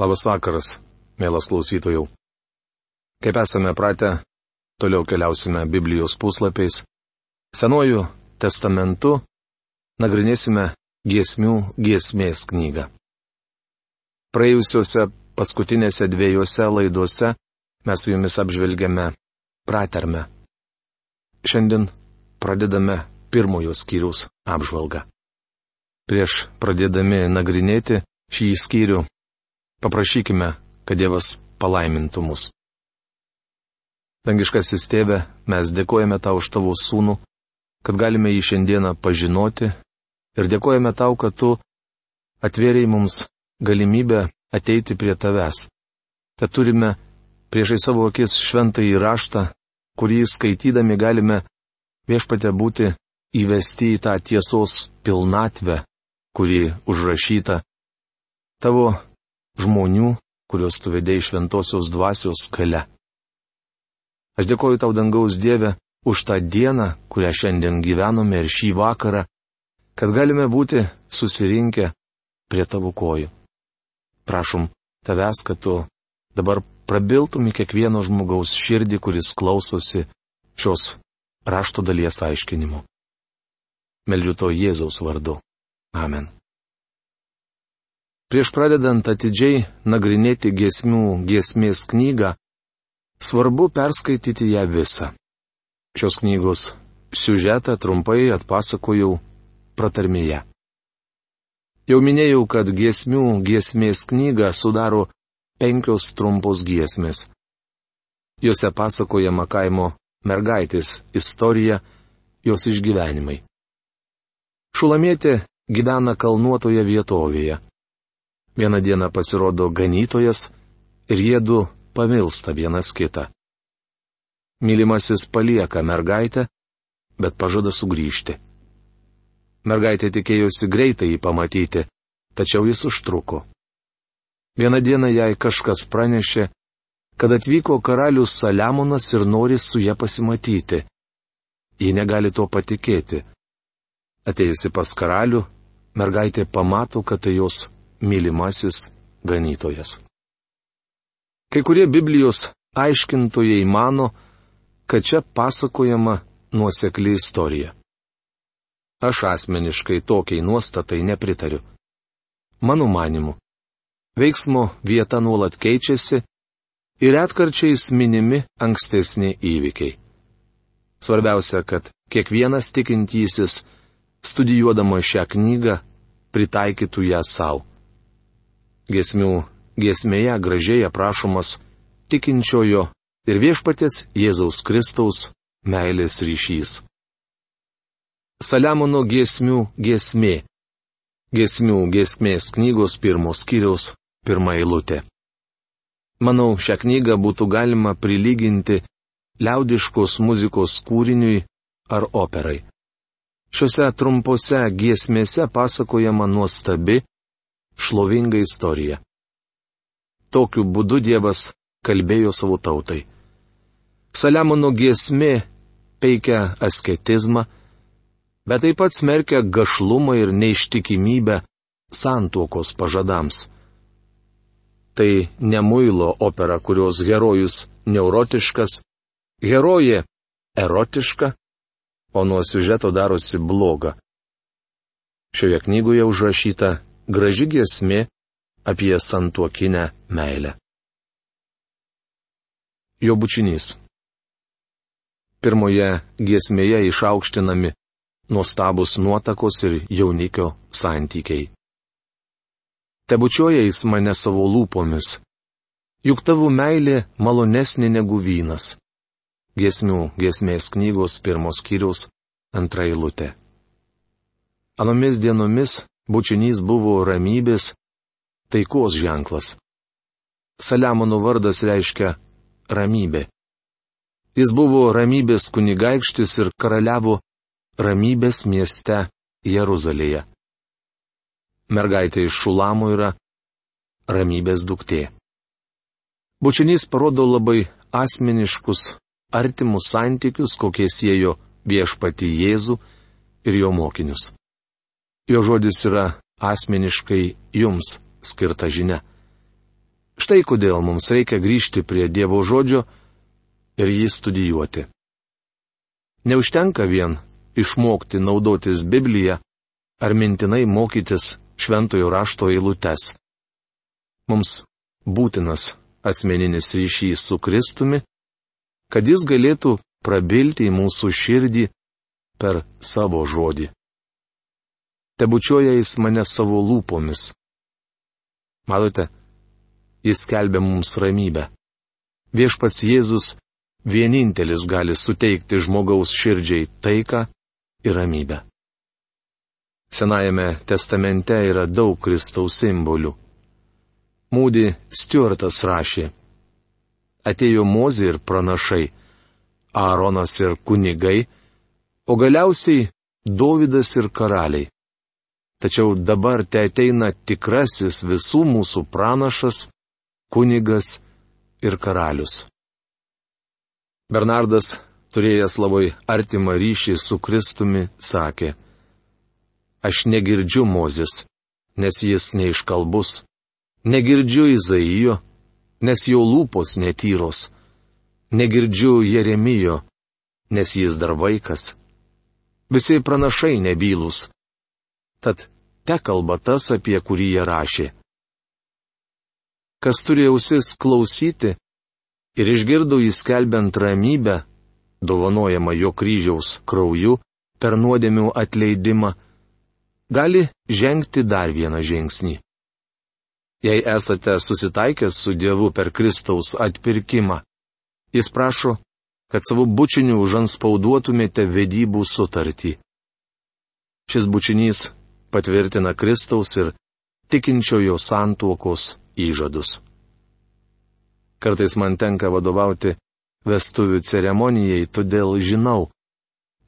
Labas vakaras, mielas klausytojų. Kaip esame pratę, toliau keliausime Biblijos puslapiais. Senuoju testamentu nagrinėsime giesmių giesmės knygą. Praėjusiuose paskutinėse dviejose laiduose mes su jumis apžvelgėme pratermę. Šiandien pradedame pirmojo skyriaus apžvalgą. Prieš pradėdami nagrinėti šį skyrių Paprašykime, kad Dievas palaimintų mus. Dangiškasis tėve, mes dėkojame tau už tavo sūnų, kad galime jį šiandieną pažinoti ir dėkojame tau, kad tu atvėrėjai mums galimybę ateiti prie tavęs. Tad turime priešai savo akis šventą įraštą, kurį skaitydami galime viešpate būti įvesti į tą tiesos pilnatvę, kuri užrašyta tavo žmonių, kuriuos tu vedėjai šventosios dvasios gale. Aš dėkoju tau dangaus Dieve už tą dieną, kurią šiandien gyvenome ir šį vakarą, kad galime būti susirinkę prie tavo kojų. Prašom tavęs, kad tu dabar prabiltum į kiekvieno žmogaus širdį, kuris klausosi šios rašto dalies aiškinimu. Meldžiu to Jėzaus vardu. Amen. Prieš pradedant atidžiai nagrinėti giesmių giesmės knygą, svarbu perskaityti ją visą. Šios knygos siužetą trumpai atpasakojau pratarmėje. Jau minėjau, kad giesmių giesmės knygą sudaro penkios trumpos giesmės. Jose pasakojama kaimo mergaitės istorija, jos išgyvenimai. Šulamėtė gyvena kalnuotoje vietovėje. Vieną dieną pasirodo ganytojas ir jie du pamilsta vienas kitą. Mylimasis palieka mergaitę, bet pažada sugrįžti. Mergaitė tikėjosi greitai jį pamatyti, tačiau jis užtruko. Vieną dieną jai kažkas pranešė, kad atvyko karalius Saliamonas ir nori su ją pasimatyti. Ji negali to patikėti. Atėjusi pas karalių, mergaitė pamato, kad tai jos mylimasis ganytojas. Kai kurie Biblijos aiškintojai mano, kad čia pasakojama nuosekli istorija. Aš asmeniškai tokiai nuostatai nepritariu. Mano manimu, veiksmo vieta nuolat keičiasi ir atkarčiais minimi ankstesni įvykiai. Svarbiausia, kad kiekvienas tikintysis, studijuodama šią knygą, pritaikytų ją savo giesmių giesmėje gražiai aprašomas tikinčiojo ir viešpatės Jėzaus Kristaus meilės ryšys. Saliamono giesmių giesmė. Giesmių giesmės knygos pirmos skyriaus pirmą eilutę. Manau, šią knygą būtų galima prilyginti liaudiškos muzikos kūriniui ar operai. Šiuose trumpose giesmėse pasakojama nuostabi, šlovinga istorija. Tokiu būdu Dievas kalbėjo savo tautai. Saliamono giesmė peikia asketizmą, bet taip pat smerkia gašlumą ir neištikimybę santuokos pažadams. Tai ne muilo opera, kurios herojus neurotiškas, herojė erotiška, o nuo siužeto darosi bloga. Šioje knygoje užrašyta graži giesmė apie santuokinę meilę. Jo bučinys. Pirmoje giesmėje išaukštinami nuostabus nuotakos ir jaunikio santykiai. Tebučioja jis mane savo lūpomis, juk tavo meilė malonesnė negu vynas. Giesmių giesmės knygos pirmos skyriaus antra eilutė. Anomis dienomis Bučinys buvo ramybės, taikos ženklas. Saliamono vardas reiškia ramybė. Jis buvo ramybės kunigaikštis ir karaliavo ramybės mieste Jeruzalėje. Mergaitė iš Šulamo yra ramybės duktė. Bučinys parodo labai asmeniškus, artimus santykius, kokie siejo viešpati Jėzų ir jo mokinius. Jo žodis yra asmeniškai jums skirta žinia. Štai kodėl mums reikia grįžti prie Dievo žodžio ir jį studijuoti. Neužtenka vien išmokti naudotis Bibliją ar mintinai mokytis šventojo rašto eilutes. Mums būtinas asmeninis ryšys su Kristumi, kad jis galėtų prabilti į mūsų širdį per savo žodį. Tebučioja jis mane savo lūpomis. Matote, jis kelbė mums ramybę. Viešpats Jėzus vienintelis gali suteikti žmogaus širdžiai taiką ir ramybę. Senajame testamente yra daug Kristaus simbolių. Mūdi Stuartas rašė. Atėjo Mozė ir pranašai, Aaronas ir kunigai, o galiausiai Dovydas ir karaliai. Tačiau dabar te ateina tikrasis visų mūsų pranašas, kunigas ir karalius. Bernardas, turėjęs labai artimą ryšį su Kristumi, sakė, Aš negirdžiu Mozės, nes jis neiškalbus, negirdžiu Izaijo, nes jo lūpos netyros, negirdžiu Jeremijo, nes jis dar vaikas. Visi pranašai nebylus. Tad te kalba tas, apie kurį jie rašė kas turi ausis klausyti ir išgirdo įskelbiant ramybę, dovanojama jo kryžiaus krauju per nuodėmių atleidimą, gali žengti dar vieną žingsnį. Jei esate susitaikęs su Dievu per Kristaus atpirkimą, jis prašo, kad savo bučiniu užanspauduotumėte vedybų sutartį. Šis bučinys patvirtina Kristaus ir tikinčiojo santuokos įžadus. Kartais man tenka vadovauti vestuvių ceremonijai, todėl žinau,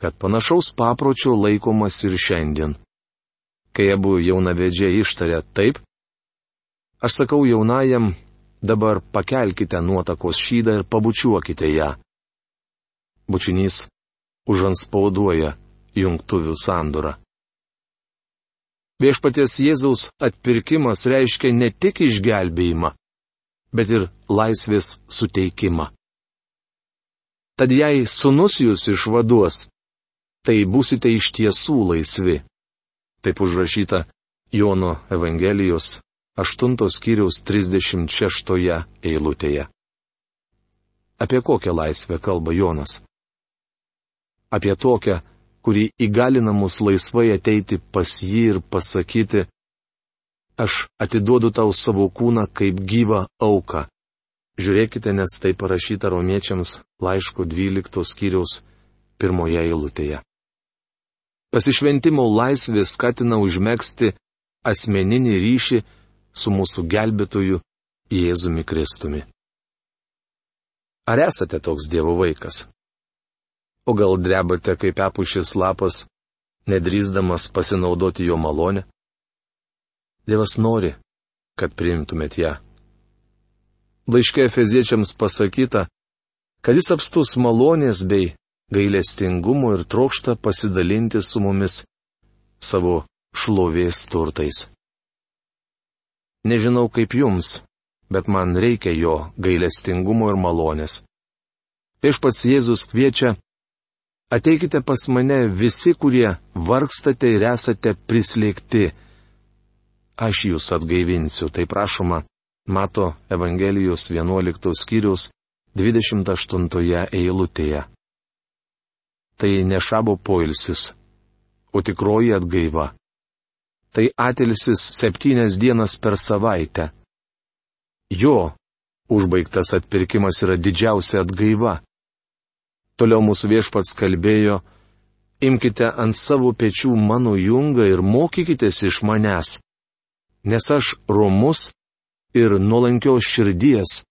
kad panašaus papročio laikomas ir šiandien. Kai abu jaunavedžiai ištarė taip, aš sakau jaunajam, dabar pakelkite nuotakos šydą ir pabučiuokite ją. Bučinys užanspauduoja jungtuvių sandurą. Viešpaties Jėzaus atpirkimas reiškia ne tik išgelbėjimą, bet ir laisvės suteikimą. Tad jei sunus jūs išvaduos, tai būsite iš tiesų laisvi. Taip užrašyta Jono Evangelijos 8 skyriaus 36 eilutėje. Apie kokią laisvę kalba Jonas? Apie tokią, kuri įgalina mus laisvai ateiti pas jį ir pasakyti, aš atiduodu tau savo kūną kaip gyvą auką. Žiūrėkite, nes tai parašyta romiečiams laiško 12 skyriaus pirmoje eilutėje. Pasišventimo laisvė skatina užmėgsti asmeninį ryšį su mūsų gelbėtoju Jėzumi Kristumi. Ar esate toks Dievo vaikas? O gal drebate kaip epušis lapas, nedrįsdamas pasinaudoti jo malonę? Dievas nori, kad priimtumėt ją. Laiškė feziečiams pasakyta, kad jis apstus malonės bei gailestingumo ir trokšta pasidalinti su mumis savo šlovės turtais. Nežinau kaip jums, bet man reikia jo gailestingumo ir malonės. Viešpats Jėzus kviečia Ateikite pas mane visi, kurie vargstate ir esate prislėgti. Aš jūs atgaivinsiu, tai prašoma, mato Evangelijos 11 skyrius 28 eilutėje. Tai ne šabo poilsis, o tikroji atgaiva. Tai atilsis septynias dienas per savaitę. Jo užbaigtas atpirkimas yra didžiausia atgaiva. Toliau mūsų viešpats kalbėjo, imkite ant savo pečių mano jungą ir mokykitės iš manęs, nes aš romus ir nuolankios širdies,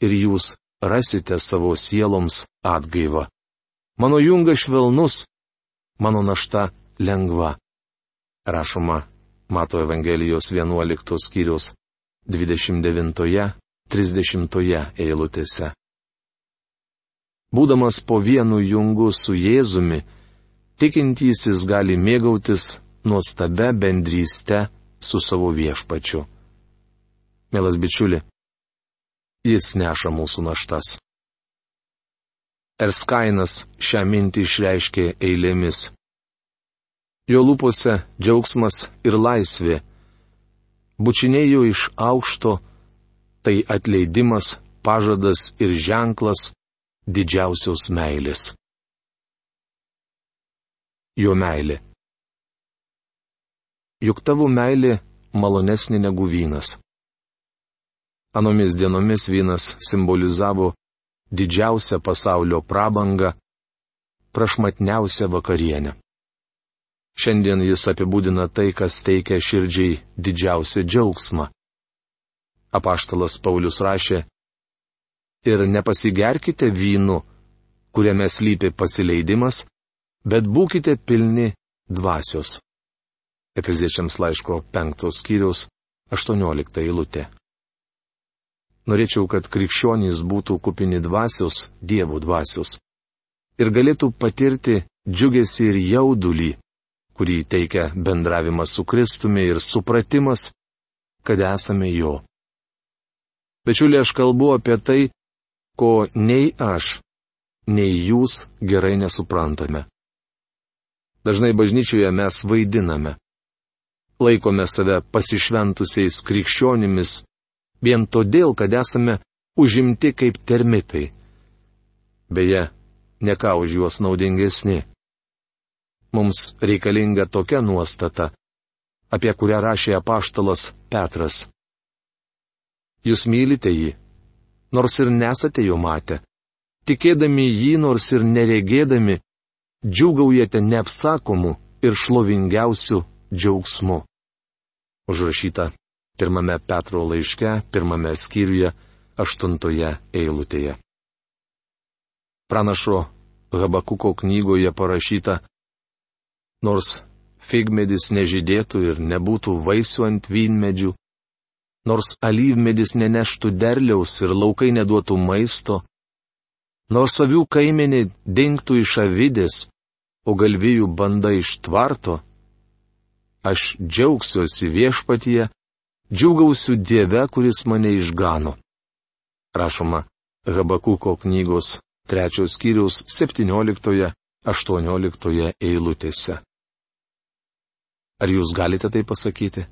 ir jūs rasite savo sieloms atgaivą. Mano jungas švelnus, mano našta lengva. Rašoma Mato Evangelijos 11 skyrius 29-30 eilutėse. Būdamas po vienu jungu su Jėzumi, tikintysis gali mėgautis nuostabę bendrystę su savo viešpačiu. Mielas bičiuli, Jis neša mūsų naštas. Erskainas šią mintį išreiškė eilėmis. Jo lūpose džiaugsmas ir laisvė. Bučinėjo iš aukšto, tai atleidimas, pažadas ir ženklas didžiausios meilės. Jo meilė. Juk tavo meilė malonesnė negu vynas. Anomis dienomis vynas simbolizavo didžiausią pasaulio prabangą, prašmatniausią vakarienę. Šiandien jis apibūdina tai, kas teikia širdžiai didžiausią džiaugsmą. Apaštalas Paulius rašė, ir nepasigerkite vynu, kuriame slypi pasileidimas, bet būkite pilni dvasios. Efeziečiams laiško penktos skyriaus 18 eilutė. Norėčiau, kad krikščionys būtų kupini dvasios, dievų dvasios. Ir galėtų patirti džiugesi ir jaudulį, kurį teikia bendravimas su Kristumi ir supratimas, kad esame jo. Bičiulė, aš kalbu apie tai, ko nei aš, nei jūs gerai nesuprantame. Dažnai bažnyčioje mes vaidiname. Laikome save pasišventusiais krikščionimis vien todėl, kad esame užimti kaip termitai. Beje, ne ką už juos naudingesni. Mums reikalinga tokia nuostata, apie kurią rašė apaštalas Petras. Jūs mylite jį, nors ir nesate jo matę. Tikėdami jį, nors ir neregėdami, džiugaujate neapsakomu ir šlovingiausiu džiaugsmu. Užrašyta pirmame Petro laiške, pirmame skyriuje, aštuntoje eilutėje. Pranašo Habakuko knygoje parašyta, nors figmedis nežydėtų ir nebūtų vaisių ant vynmedžių, nors alyvmedis neneštų derliaus ir laukai neduotų maisto, nors avių kaimenė dinktų iš avidės, o galvijų banda iš tvarto, aš džiaugsiuosi viešpatyje džiugausiu Dieve, kuris mane išgano. Rašoma Habakuko knygos trečios skyriaus 17-18 eilutėse. Ar jūs galite tai pasakyti?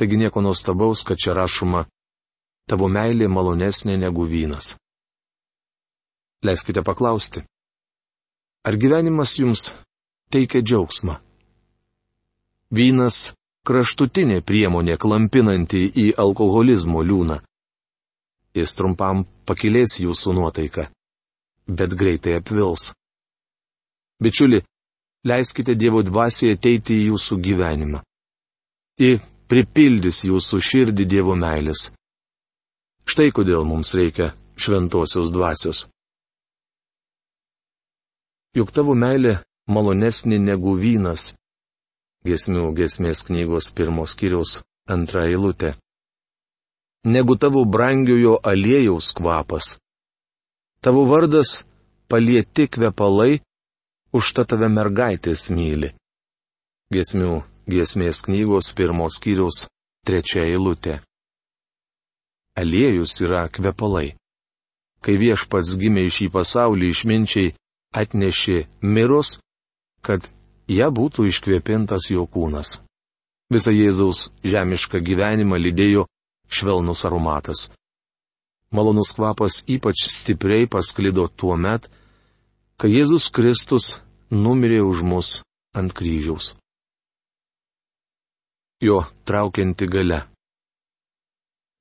Taigi nieko nuostabaus, kad čia rašoma, tavo meilė malonesnė negu vynas. Leiskite paklausti. Ar gyvenimas jums teikia džiaugsmą? Vynas kraštutinė priemonė klampinanti į alkoholizmo liūną. Jis trumpam pakilės jūsų nuotaiką, bet greitai apvils. Bičiuli, leiskite Dievo dvasiai ateiti į jūsų gyvenimą. Ji pripildys jūsų širdį Dievo meilės. Štai kodėl mums reikia šventosios dvasios. Juk tavo meilė malonesnė negu vynas, Gesmių gesmės knygos pirmos kiriaus antra eilutė. Negu tavo brangiojo aliejaus kvapas. Tavo vardas palieti kvepalai, už tą tave mergaitės myli. Gesmių gesmės knygos pirmos kiriaus trečia eilutė. Aliejus yra kvepalai. Kai viešpats gimė į šį pasaulį išminčiai atnešė mirus, kad ją būtų iškvėpintas jo kūnas. Visą Jėzaus žemišką gyvenimą lydėjo švelnus aromatas. Malonus kvapas ypač stipriai pasklido tuo met, kai Jėzus Kristus numirė už mus ant kryžiaus. Jo traukianti gale.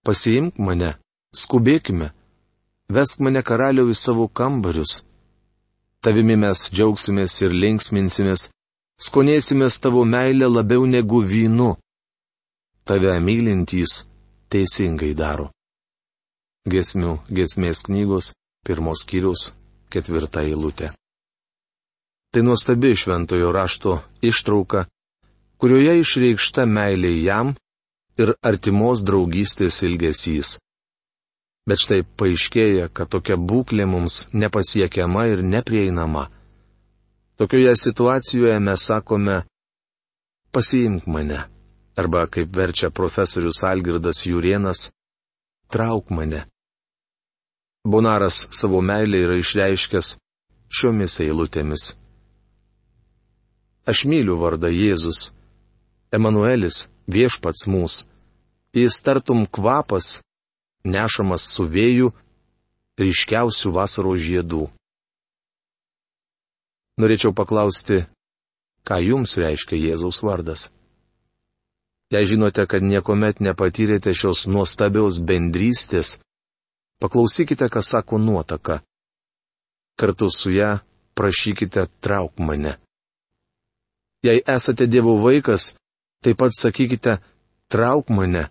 Pasiimk mane, skubėkime, vesk mane karaliau į savo kambarius. Tavimi mes džiaugsimės ir linksminsimės, skonėsimės tavo meilę labiau negu vynu. Tave mylintys teisingai daro. Gesmių gesmės knygos, pirmos kiriaus, ketvirta eilutė. Tai nuostabi šventojo rašto ištrauka, kurioje išreikšta meilė jam ir artimos draugystės ilgesys. Bet štai paaiškėja, kad tokia būklė mums nepasiekiama ir neprieinama. Tokioje situacijoje mes sakome, pasiimk mane. Arba, kaip verčia profesorius Algirdas Jurienas, trauk mane, Bonaras savo meilę yra išreiškęs šiomis eilutėmis. Aš myliu vardą Jėzus, Emanuelis, viešpats mūsų. Jis tartum kvapas, nešamas su vėju, ryškiausių vasaros žiedų. Norėčiau paklausti, ką jums reiškia Jėzaus vardas? Jei žinote, kad niekuomet nepatyrėte šios nuostabiaus bendrystės, paklausykite, ką sako nuotaka. Kartu su ją prašykite trauk mane. Jei esate Dievo vaikas, taip pat sakykite, trauk mane.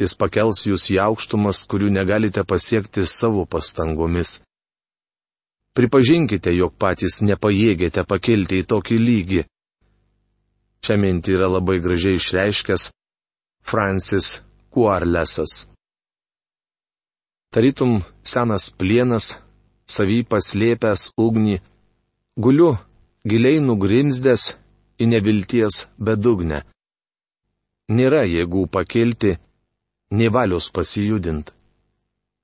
Jis pakels jūs į aukštumas, kurių negalite pasiekti savo pastangomis. Pripažinkite, jog patys nepajėgėte pakelti į tokį lygį. Šią mintį yra labai gražiai išreiškęs Francis Kuarlesas. Tarytum senas plienas, savy paslėpęs ugnį, guliu giliai nugrimzdęs į nevilties bedugnę. Nėra jėgų pakilti, nei valios pasijudint.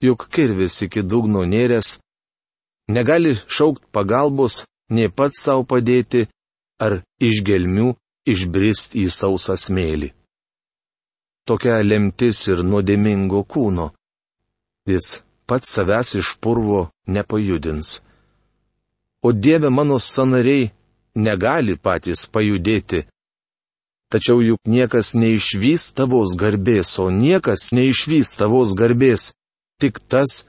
Juk kirvis iki dugno nėrės, negali šaukt pagalbos, nei pats savo padėti, ar iš gelmių išbrist į sausą smėlį. Tokia lemtis ir nuodėmingo kūno. Jis pats savęs iš purvo nepajudins o Dieve mano sanariai negali patys pajudėti. Tačiau juk niekas neišvys tavos garbės, o niekas neišvys tavos garbės, tik tas,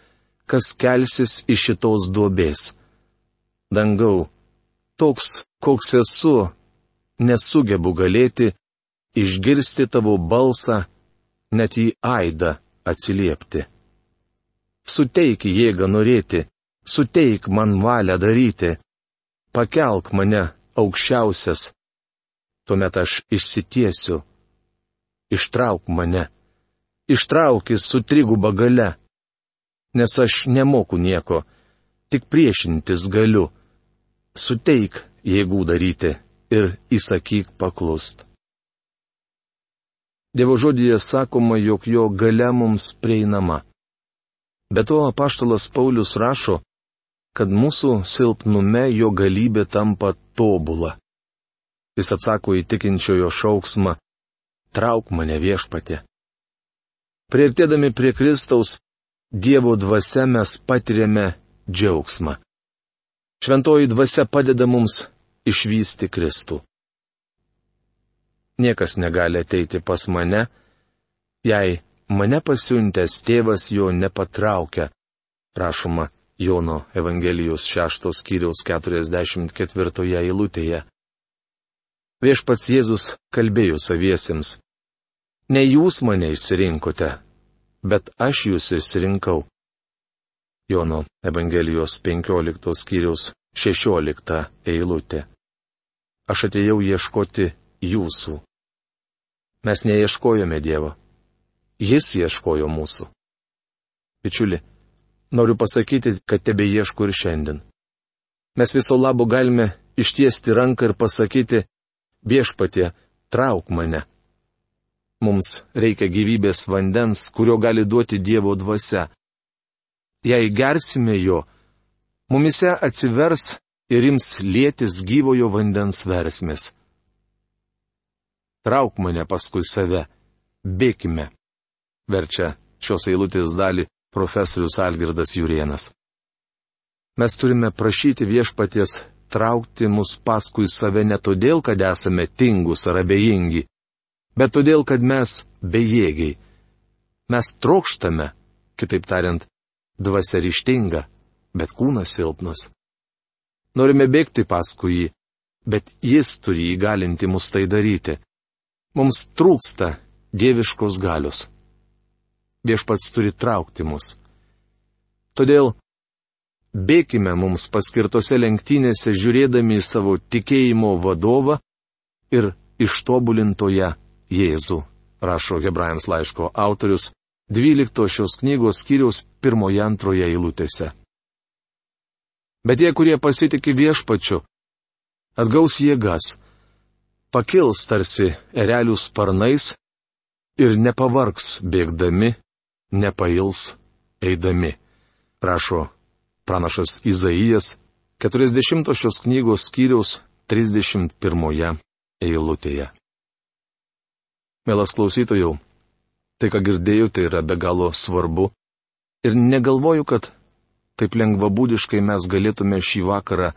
kas kelsis iš šitos duobės. Dangau, toks, koks esu, nesugebu galėti išgirsti tavo balsą, net į aidą atsiliepti. Suteik jėgą norėti, suteik man valią daryti, pakelk mane aukščiausias, tuomet aš išsitiesiu, ištrauk mane, ištraukis su triguba gale, nes aš nemoku nieko, tik priešintis galiu, suteik jėgų daryti ir įsakyk paklust. Dievo žodėje sakoma, jog jo gale mums prieinama. Be to apaštalas Paulius rašo, kad mūsų silpnume jo galybė tampa tobula. Jis atsako į tikinčiojo šauksmą - trauk mane viešpatė. Prieartėdami prie Kristaus, Dievo dvasia mes patiriame džiaugsmą. Šventoji dvasia padeda mums išvysti Kristų. Niekas negali ateiti pas mane, jei mane pasiuntęs tėvas jo nepatraukia, rašoma Jono Evangelijos 6 skyriaus 44 eilutėje. Viešpats Jėzus kalbėjo saviesiems. Ne jūs mane išsirinkote, bet aš jūs išsirinkau. Jono Evangelijos 15 skyriaus 16 eilutė. Aš atėjau ieškoti jūsų. Mes neieškojome Dievo. Jis ieškojo mūsų. Bičiuli, Noriu pasakyti, kad tebe ieško ir šiandien. Mes viso labo galime ištiesti ranką ir pasakyti, viešpatie, trauk mane. Mums reikia gyvybės vandens, kurio gali duoti Dievo dvasia. Jei gersime jo, mumise atsivers ir ims lėtis gyvojo vandens versmės. Trauk mane paskui save, bėkime. Verčia šios eilutės dalį profesorius Algirdas Jurienas. Mes turime prašyti viešpaties traukti mus paskui save ne todėl, kad esame tingus ar abejingi, bet todėl, kad mes bejėgiai. Mes trokštame, kitaip tariant, dvasia ryštinga, bet kūnas silpnas. Norime bėgti paskui jį, bet jis turi įgalinti mus tai daryti. Mums trūksta dieviškos galios viešpats turi traukti mus. Todėl bėkime mums paskirtose lenktynėse žiūrėdami į savo tikėjimo vadovą ir ištobulintoje Jėzų, rašo Hebrajams laiško autorius 12 šios knygos skyriaus pirmoje antroje eilutėse. Bet tie, kurie pasitikė viešpačiu, atgaus jėgas, pakils tarsi erelių sparnais ir nepavargs bėgdami nepails eidami. rašo pranašas Izaijas 40 šios knygos skyriaus 31 eilutėje. Mielas klausytojų, tai ką girdėjau, tai yra be galo svarbu. Ir negalvoju, kad taip lengvabūdiškai mes galėtume šį vakarą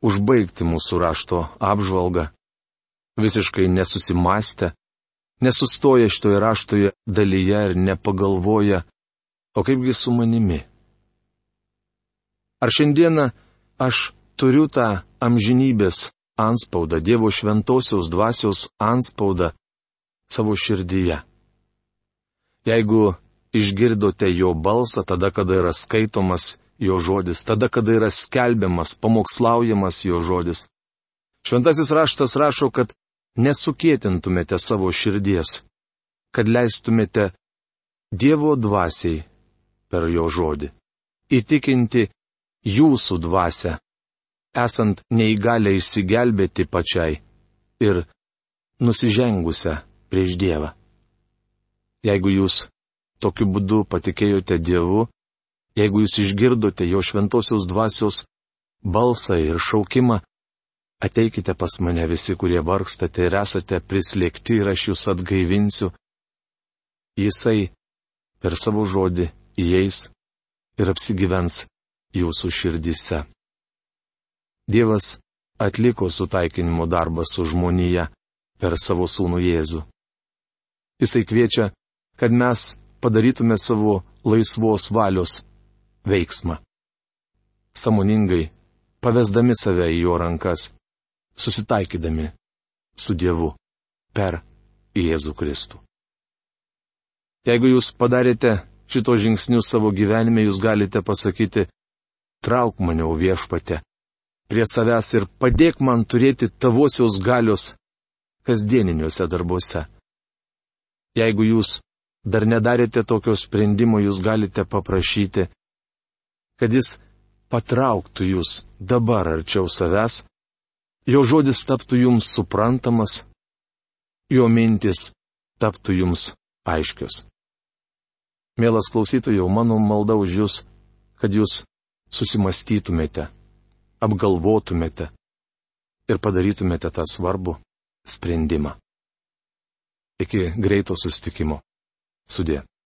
užbaigti mūsų rašto apžvalgą, visiškai nesusimastę, nesustoja šitoje raštoje dalyje ir nepagalvoja, o kaipgi su manimi. Ar šiandieną aš turiu tą amžinybės anspaudą, Dievo šventosios dvasios anspaudą savo širdyje. Jeigu išgirdote jo balsą tada, kada yra skaitomas jo žodis, tada, kada yra skelbiamas, pamokslaujamas jo žodis. Šventasis raštas rašo, kad nesukėtintumėte savo širdies, kad leistumėte Dievo dvasiai per jo žodį įtikinti jūsų dvasę, esant neįgalę išsigelbėti pačiai ir nusižengusią prieš Dievą. Jeigu jūs tokiu būdu patikėjote Dievu, jeigu jūs išgirdote jo šventosios dvasios balsą ir šaukimą, ateikite pas mane visi, kurie vargstate ir esate prislėgti ir aš jūs atgaivinsiu. Jisai per savo žodį įeis ir apsigyvens jūsų širdise. Dievas atliko sutaikinimo darbą su žmonija per savo sūnų Jėzų. Jisai kviečia, kad mes padarytume savo laisvos valios veiksmą. Samoningai, pavesdami save į jo rankas, susitaikydami su Dievu per Jėzų Kristų. Jeigu jūs padarėte šito žingsnius savo gyvenime, jūs galite pasakyti, trauk mane, o viešpate, prie savęs ir padėk man turėti tavosios galios kasdieniniuose darbuose. Jeigu jūs dar nedarėte tokio sprendimo, jūs galite paprašyti, kad jis patrauktų jūs dabar arčiau savęs, jo žodis taptų jums suprantamas, jo mintis taptų jums aiškios. Mielas klausytojau, mano malda už jūs, kad jūs susimastytumėte, apgalvotumėte ir padarytumėte tą svarbų sprendimą. Iki greito sustikimo. Sudė.